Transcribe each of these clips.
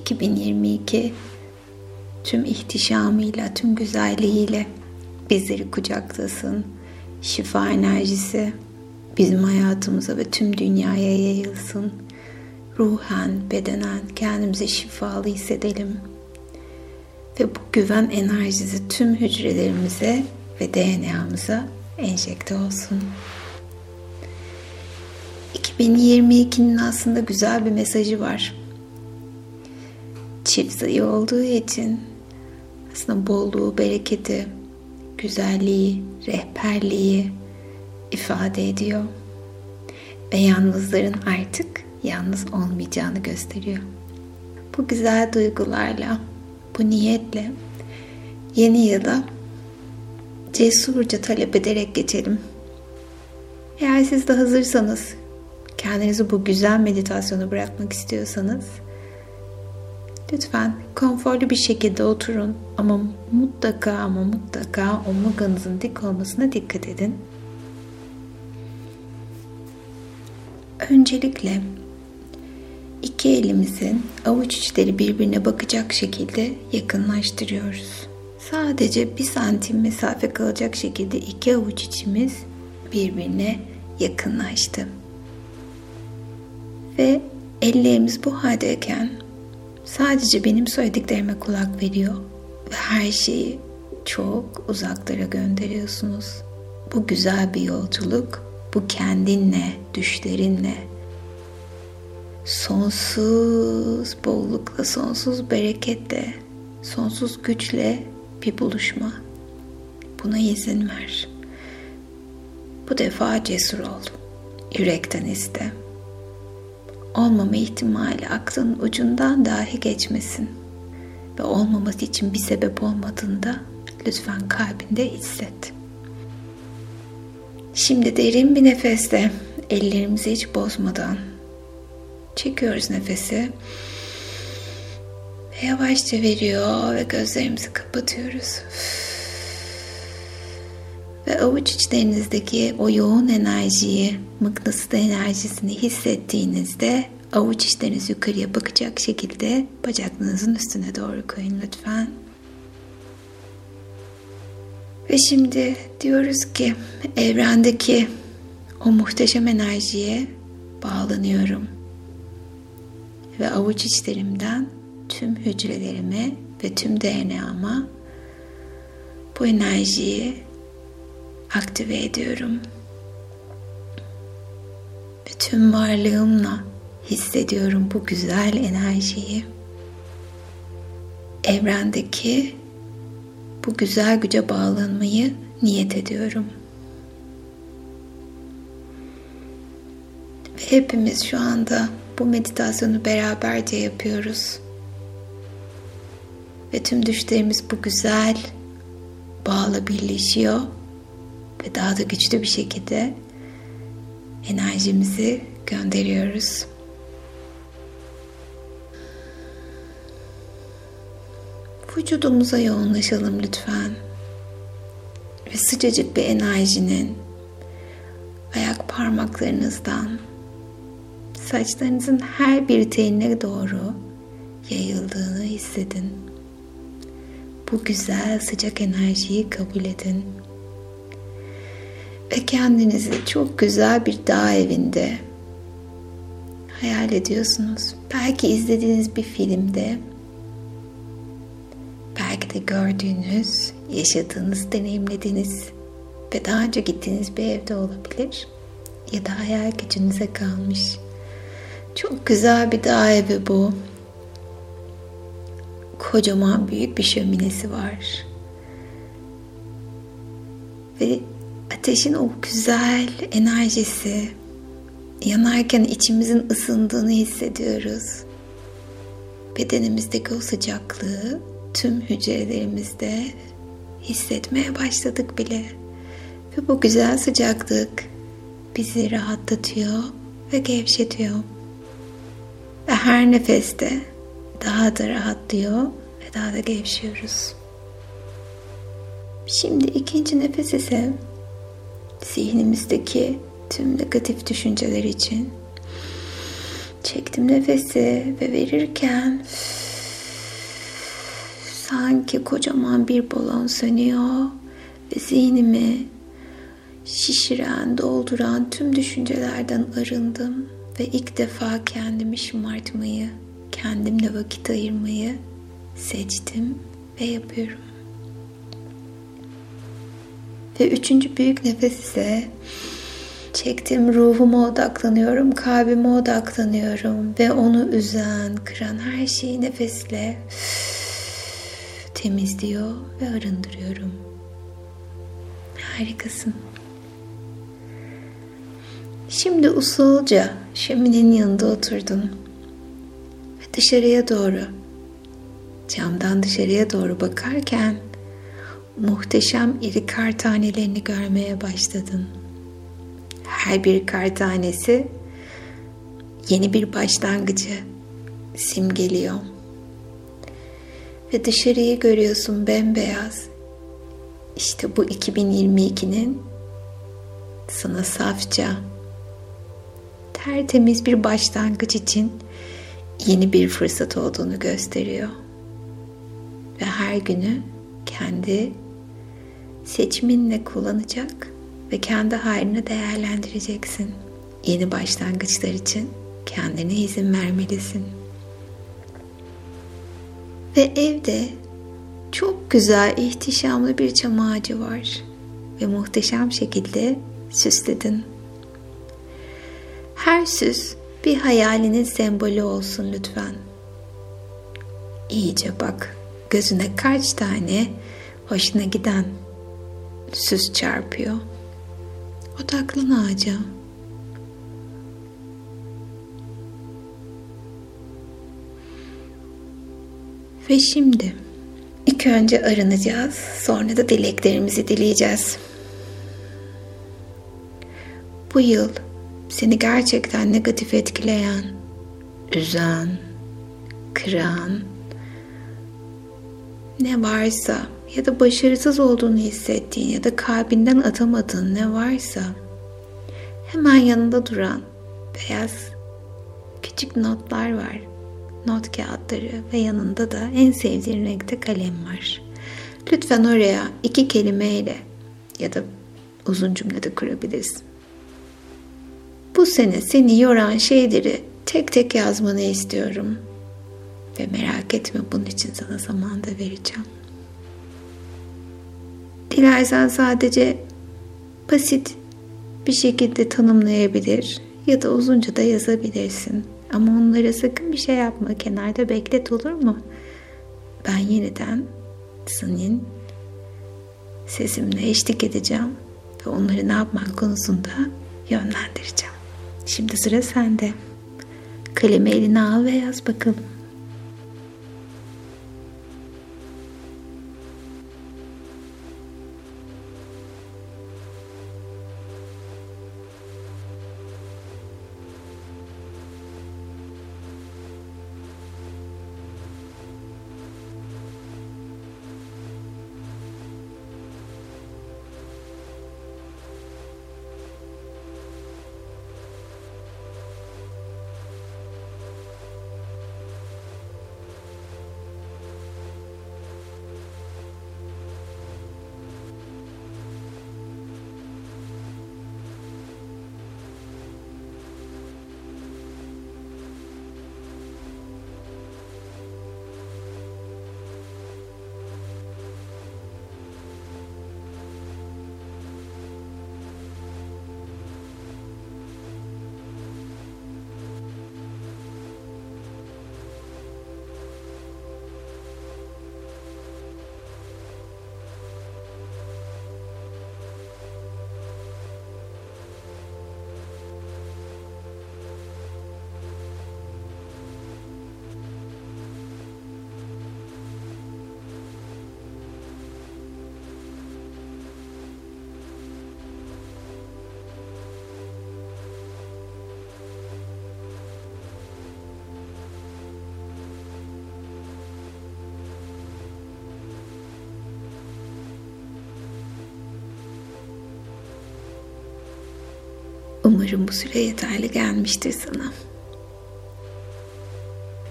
2022 tüm ihtişamıyla, tüm güzelliğiyle bizleri kucaklasın. Şifa enerjisi bizim hayatımıza ve tüm dünyaya yayılsın. Ruhen, bedenen kendimizi şifalı hissedelim. Ve bu güven enerjisi tüm hücrelerimize ve DNA'mıza enjekte olsun. 2022'nin aslında güzel bir mesajı var. Çift sayı olduğu için aslında bolluğu, bereketi, güzelliği, rehberliği ifade ediyor. Ve yalnızların artık yalnız olmayacağını gösteriyor. Bu güzel duygularla, bu niyetle yeni yıla cesurca talep ederek geçelim. Eğer siz de hazırsanız, kendinizi bu güzel meditasyonu bırakmak istiyorsanız lütfen konforlu bir şekilde oturun ama mutlaka ama mutlaka omurganızın dik olmasına dikkat edin. Öncelikle iki elimizin avuç içleri birbirine bakacak şekilde yakınlaştırıyoruz. Sadece bir santim mesafe kalacak şekilde iki avuç içimiz birbirine yakınlaştı. Ve ellerimiz bu haldeyken sadece benim söylediklerime kulak veriyor ve her şeyi çok uzaklara gönderiyorsunuz. Bu güzel bir yolculuk. Bu kendinle, düşlerinle, sonsuz bollukla, sonsuz bereketle, sonsuz güçle bir buluşma. Buna izin ver. Bu defa cesur ol. Yürekten iste. Olmama ihtimali aklın ucundan dahi geçmesin. Ve olmaması için bir sebep olmadığında lütfen kalbinde hisset. Şimdi derin bir nefeste ellerimizi hiç bozmadan çekiyoruz nefesi. Ve yavaşça veriyor ve gözlerimizi kapatıyoruz. Ve avuç içlerinizdeki o yoğun enerjiyi, mıknatıs enerjisini hissettiğinizde avuç içleriniz yukarıya bakacak şekilde bacaklarınızın üstüne doğru koyun lütfen. Ve şimdi diyoruz ki evrendeki o muhteşem enerjiye bağlanıyorum. Ve avuç içlerimden tüm hücrelerime ve tüm DNA'ma bu enerjiyi aktive ediyorum. Tüm varlığımla hissediyorum bu güzel enerjiyi. Evrendeki bu güzel güce bağlanmayı niyet ediyorum. Ve hepimiz şu anda bu meditasyonu beraberce yapıyoruz. Ve tüm düşlerimiz bu güzel bağla birleşiyor ve daha da güçlü bir şekilde enerjimizi gönderiyoruz. Vücudumuza yoğunlaşalım lütfen. Ve sıcacık bir enerjinin ayak parmaklarınızdan saçlarınızın her bir teline doğru yayıldığını hissedin. Bu güzel sıcak enerjiyi kabul edin. Ve kendinizi çok güzel bir dağ evinde hayal ediyorsunuz. Belki izlediğiniz bir filmde belki de gördüğünüz, yaşadığınız, deneyimlediğiniz ve daha önce gittiğiniz bir evde olabilir ya da hayal gücünüze kalmış. Çok güzel bir dağ evi bu. Kocaman büyük bir şöminesi var. Ve ateşin o güzel enerjisi yanarken içimizin ısındığını hissediyoruz. Bedenimizdeki o sıcaklığı tüm hücrelerimizde hissetmeye başladık bile. Ve bu güzel sıcaklık bizi rahatlatıyor ve gevşetiyor. Ve her nefeste daha da rahatlıyor ve daha da gevşiyoruz. Şimdi ikinci nefes ise zihnimizdeki tüm negatif düşünceler için çektim nefesi ve verirken sanki kocaman bir balon sönüyor ve zihnimi şişiren, dolduran tüm düşüncelerden arındım ve ilk defa kendimi şımartmayı, kendimle vakit ayırmayı seçtim ve yapıyorum. Ve üçüncü büyük nefes ise çektim ruhuma odaklanıyorum, kalbime odaklanıyorum ve onu üzen, kıran her şeyi nefesle temizliyor ve arındırıyorum. Harikasın. Şimdi usulca şöminenin yanında oturdun ve dışarıya doğru, camdan dışarıya doğru bakarken muhteşem iri kar tanelerini görmeye başladın. Her bir kar tanesi yeni bir başlangıcı simgeliyor. Ve dışarıyı görüyorsun bembeyaz. İşte bu 2022'nin sana safça tertemiz bir başlangıç için yeni bir fırsat olduğunu gösteriyor. Ve her günü kendi seçiminle kullanacak ve kendi haline değerlendireceksin. Yeni başlangıçlar için kendine izin vermelisin. Ve evde çok güzel, ihtişamlı bir çam ağacı var ve muhteşem şekilde süsledin. Her süs bir hayalinin sembolü olsun lütfen. İyice bak gözüne kaç tane hoşuna giden süs çarpıyor. Odaklan ağaca. Ve şimdi ilk önce arınacağız, sonra da dileklerimizi dileyeceğiz. Bu yıl seni gerçekten negatif etkileyen, üzen, kıran ne varsa ya da başarısız olduğunu hissettiğin ya da kalbinden atamadığın ne varsa hemen yanında duran beyaz küçük notlar var. Not kağıtları ve yanında da en sevdiğin renkte kalem var. Lütfen oraya iki kelimeyle ya da uzun cümlede kurabilirsin. Bu sene seni yoran şeyleri tek tek yazmanı istiyorum. Ve merak etme bunun için sana zaman da vereceğim. Dilersen sadece basit bir şekilde tanımlayabilir ya da uzunca da yazabilirsin. Ama onlara sakın bir şey yapma. Kenarda beklet olur mu? Ben yeniden senin sesimle eşlik edeceğim ve onları ne yapmak konusunda yönlendireceğim. Şimdi sıra sende. Kalemi eline al ve yaz bakalım. Umarım bu süre yeterli gelmiştir sana.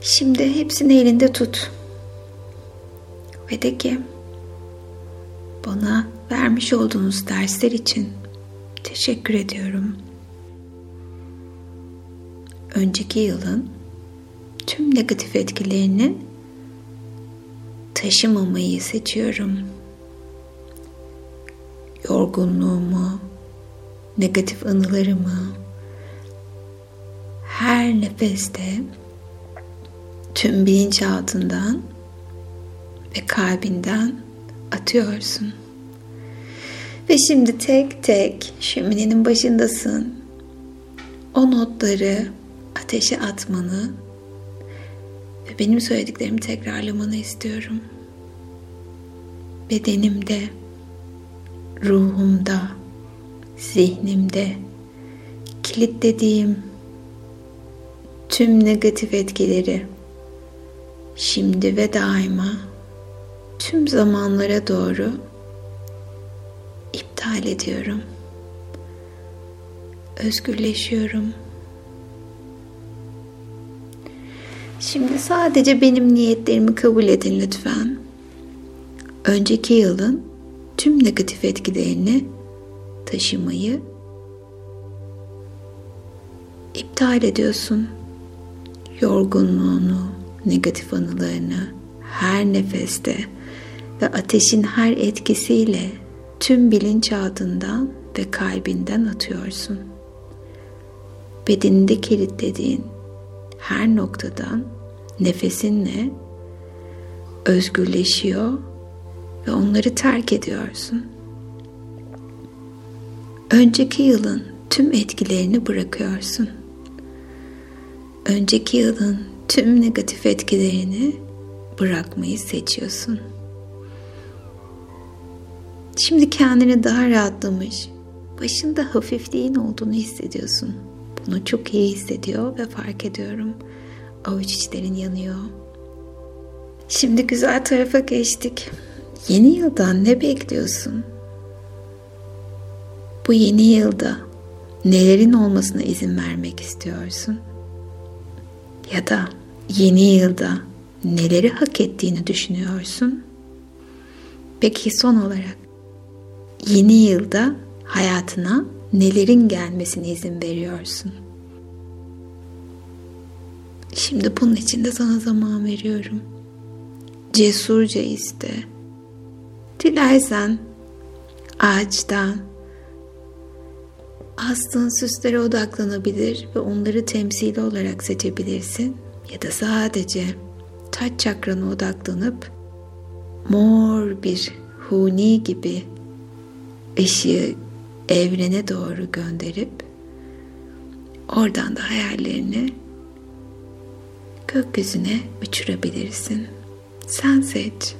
Şimdi hepsini elinde tut. Ve de ki bana vermiş olduğunuz dersler için teşekkür ediyorum. Önceki yılın tüm negatif etkilerini taşımamayı seçiyorum. Yorgunluğumu, negatif anılarımı her nefeste tüm bilinçaltından ve kalbinden atıyorsun. Ve şimdi tek tek şöminenin başındasın. O notları ateşe atmanı ve benim söylediklerimi tekrarlamanı istiyorum. Bedenimde, ruhumda, zihnimde kilitlediğim tüm negatif etkileri şimdi ve daima tüm zamanlara doğru iptal ediyorum. Özgürleşiyorum. Şimdi sadece benim niyetlerimi kabul edin lütfen. Önceki yılın tüm negatif etkilerini taşımayı iptal ediyorsun. Yorgunluğunu, negatif anılarını her nefeste ve ateşin her etkisiyle tüm bilinçaltından ve kalbinden atıyorsun. Bedeninde kilitlediğin her noktadan nefesinle özgürleşiyor ve onları terk ediyorsun. Önceki yılın tüm etkilerini bırakıyorsun. Önceki yılın tüm negatif etkilerini bırakmayı seçiyorsun. Şimdi kendini daha rahatlamış, başında hafifliğin olduğunu hissediyorsun. Bunu çok iyi hissediyor ve fark ediyorum. Avuç içlerin yanıyor. Şimdi güzel tarafa geçtik. Yeni yıldan ne bekliyorsun? Bu yeni yılda nelerin olmasına izin vermek istiyorsun? Ya da yeni yılda neleri hak ettiğini düşünüyorsun? Peki son olarak yeni yılda hayatına nelerin gelmesine izin veriyorsun? Şimdi bunun için de sana zaman veriyorum. Cesurca iste. Dilersen ağaçtan astığın süslere odaklanabilir ve onları temsili olarak seçebilirsin ya da sadece taç çakrana odaklanıp mor bir huni gibi ışığı evrene doğru gönderip oradan da hayallerini gökyüzüne uçurabilirsin. Sen seç.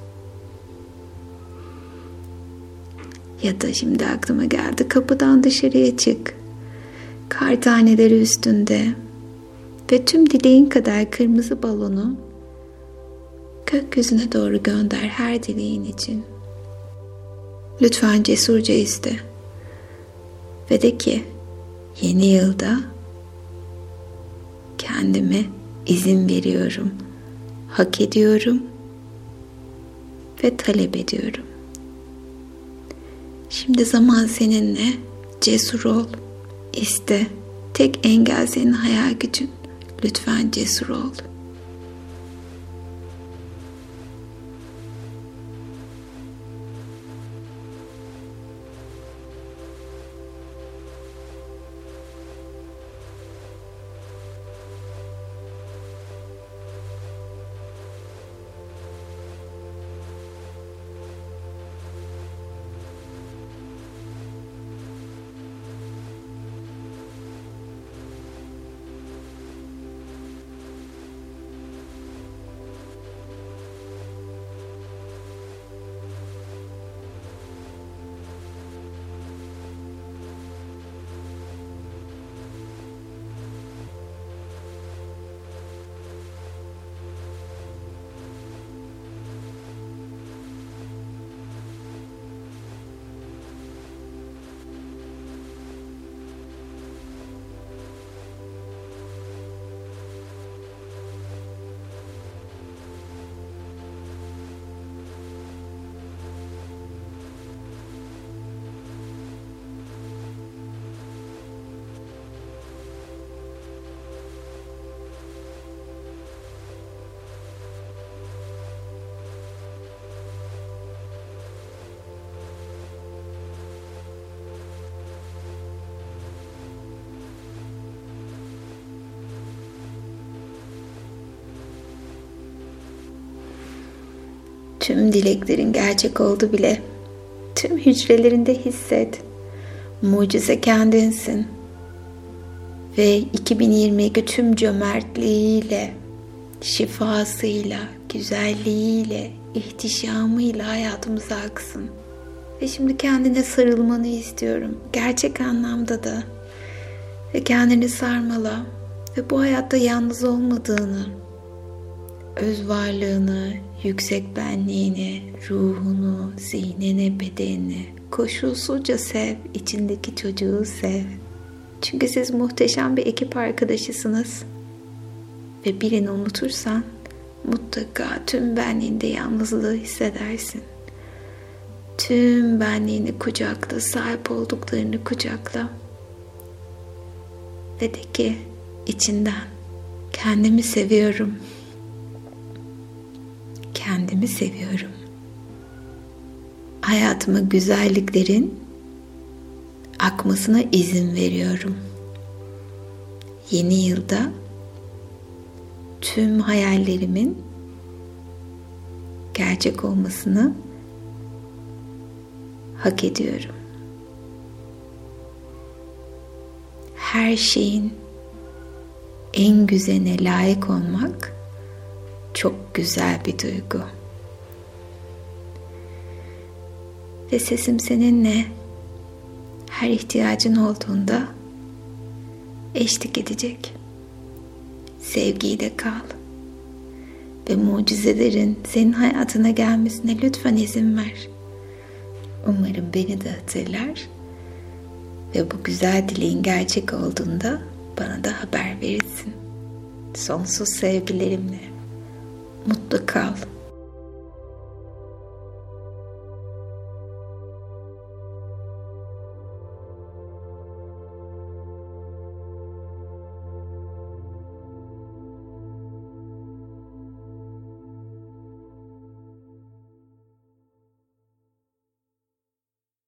Ya da şimdi aklıma geldi kapıdan dışarıya çık. Kar taneleri üstünde ve tüm dileğin kadar kırmızı balonu gökyüzüne doğru gönder her dileğin için. Lütfen cesurca iste. Ve de ki yeni yılda kendime izin veriyorum. Hak ediyorum ve talep ediyorum. Şimdi zaman seninle cesur ol, iste. Tek engel senin hayal gücün. Lütfen cesur ol. Tüm dileklerin gerçek oldu bile. Tüm hücrelerinde hisset. Mucize kendinsin. Ve 2022 tüm cömertliğiyle, şifasıyla, güzelliğiyle, ihtişamıyla hayatımıza aksın. Ve şimdi kendine sarılmanı istiyorum. Gerçek anlamda da. Ve kendini sarmala. Ve bu hayatta yalnız olmadığını, öz varlığını, yüksek benliğini, ruhunu, zihnini, bedenini koşulsuzca sev, içindeki çocuğu sev. Çünkü siz muhteşem bir ekip arkadaşısınız. Ve birini unutursan mutlaka tüm benliğinde yalnızlığı hissedersin. Tüm benliğini kucakla, sahip olduklarını kucakla. Ve de ki içinden kendimi seviyorum. Kendimi seviyorum. Hayatıma güzelliklerin akmasına izin veriyorum. Yeni yılda tüm hayallerimin gerçek olmasını hak ediyorum. Her şeyin en güzeline layık olmak çok güzel bir duygu. Ve sesim seninle her ihtiyacın olduğunda eşlik edecek. Sevgiyle kal. Ve mucizelerin senin hayatına gelmesine lütfen izin ver. Umarım beni de hatırlar ve bu güzel dileğin gerçek olduğunda bana da haber verirsin. Sonsuz sevgilerimle. Mutlu kal.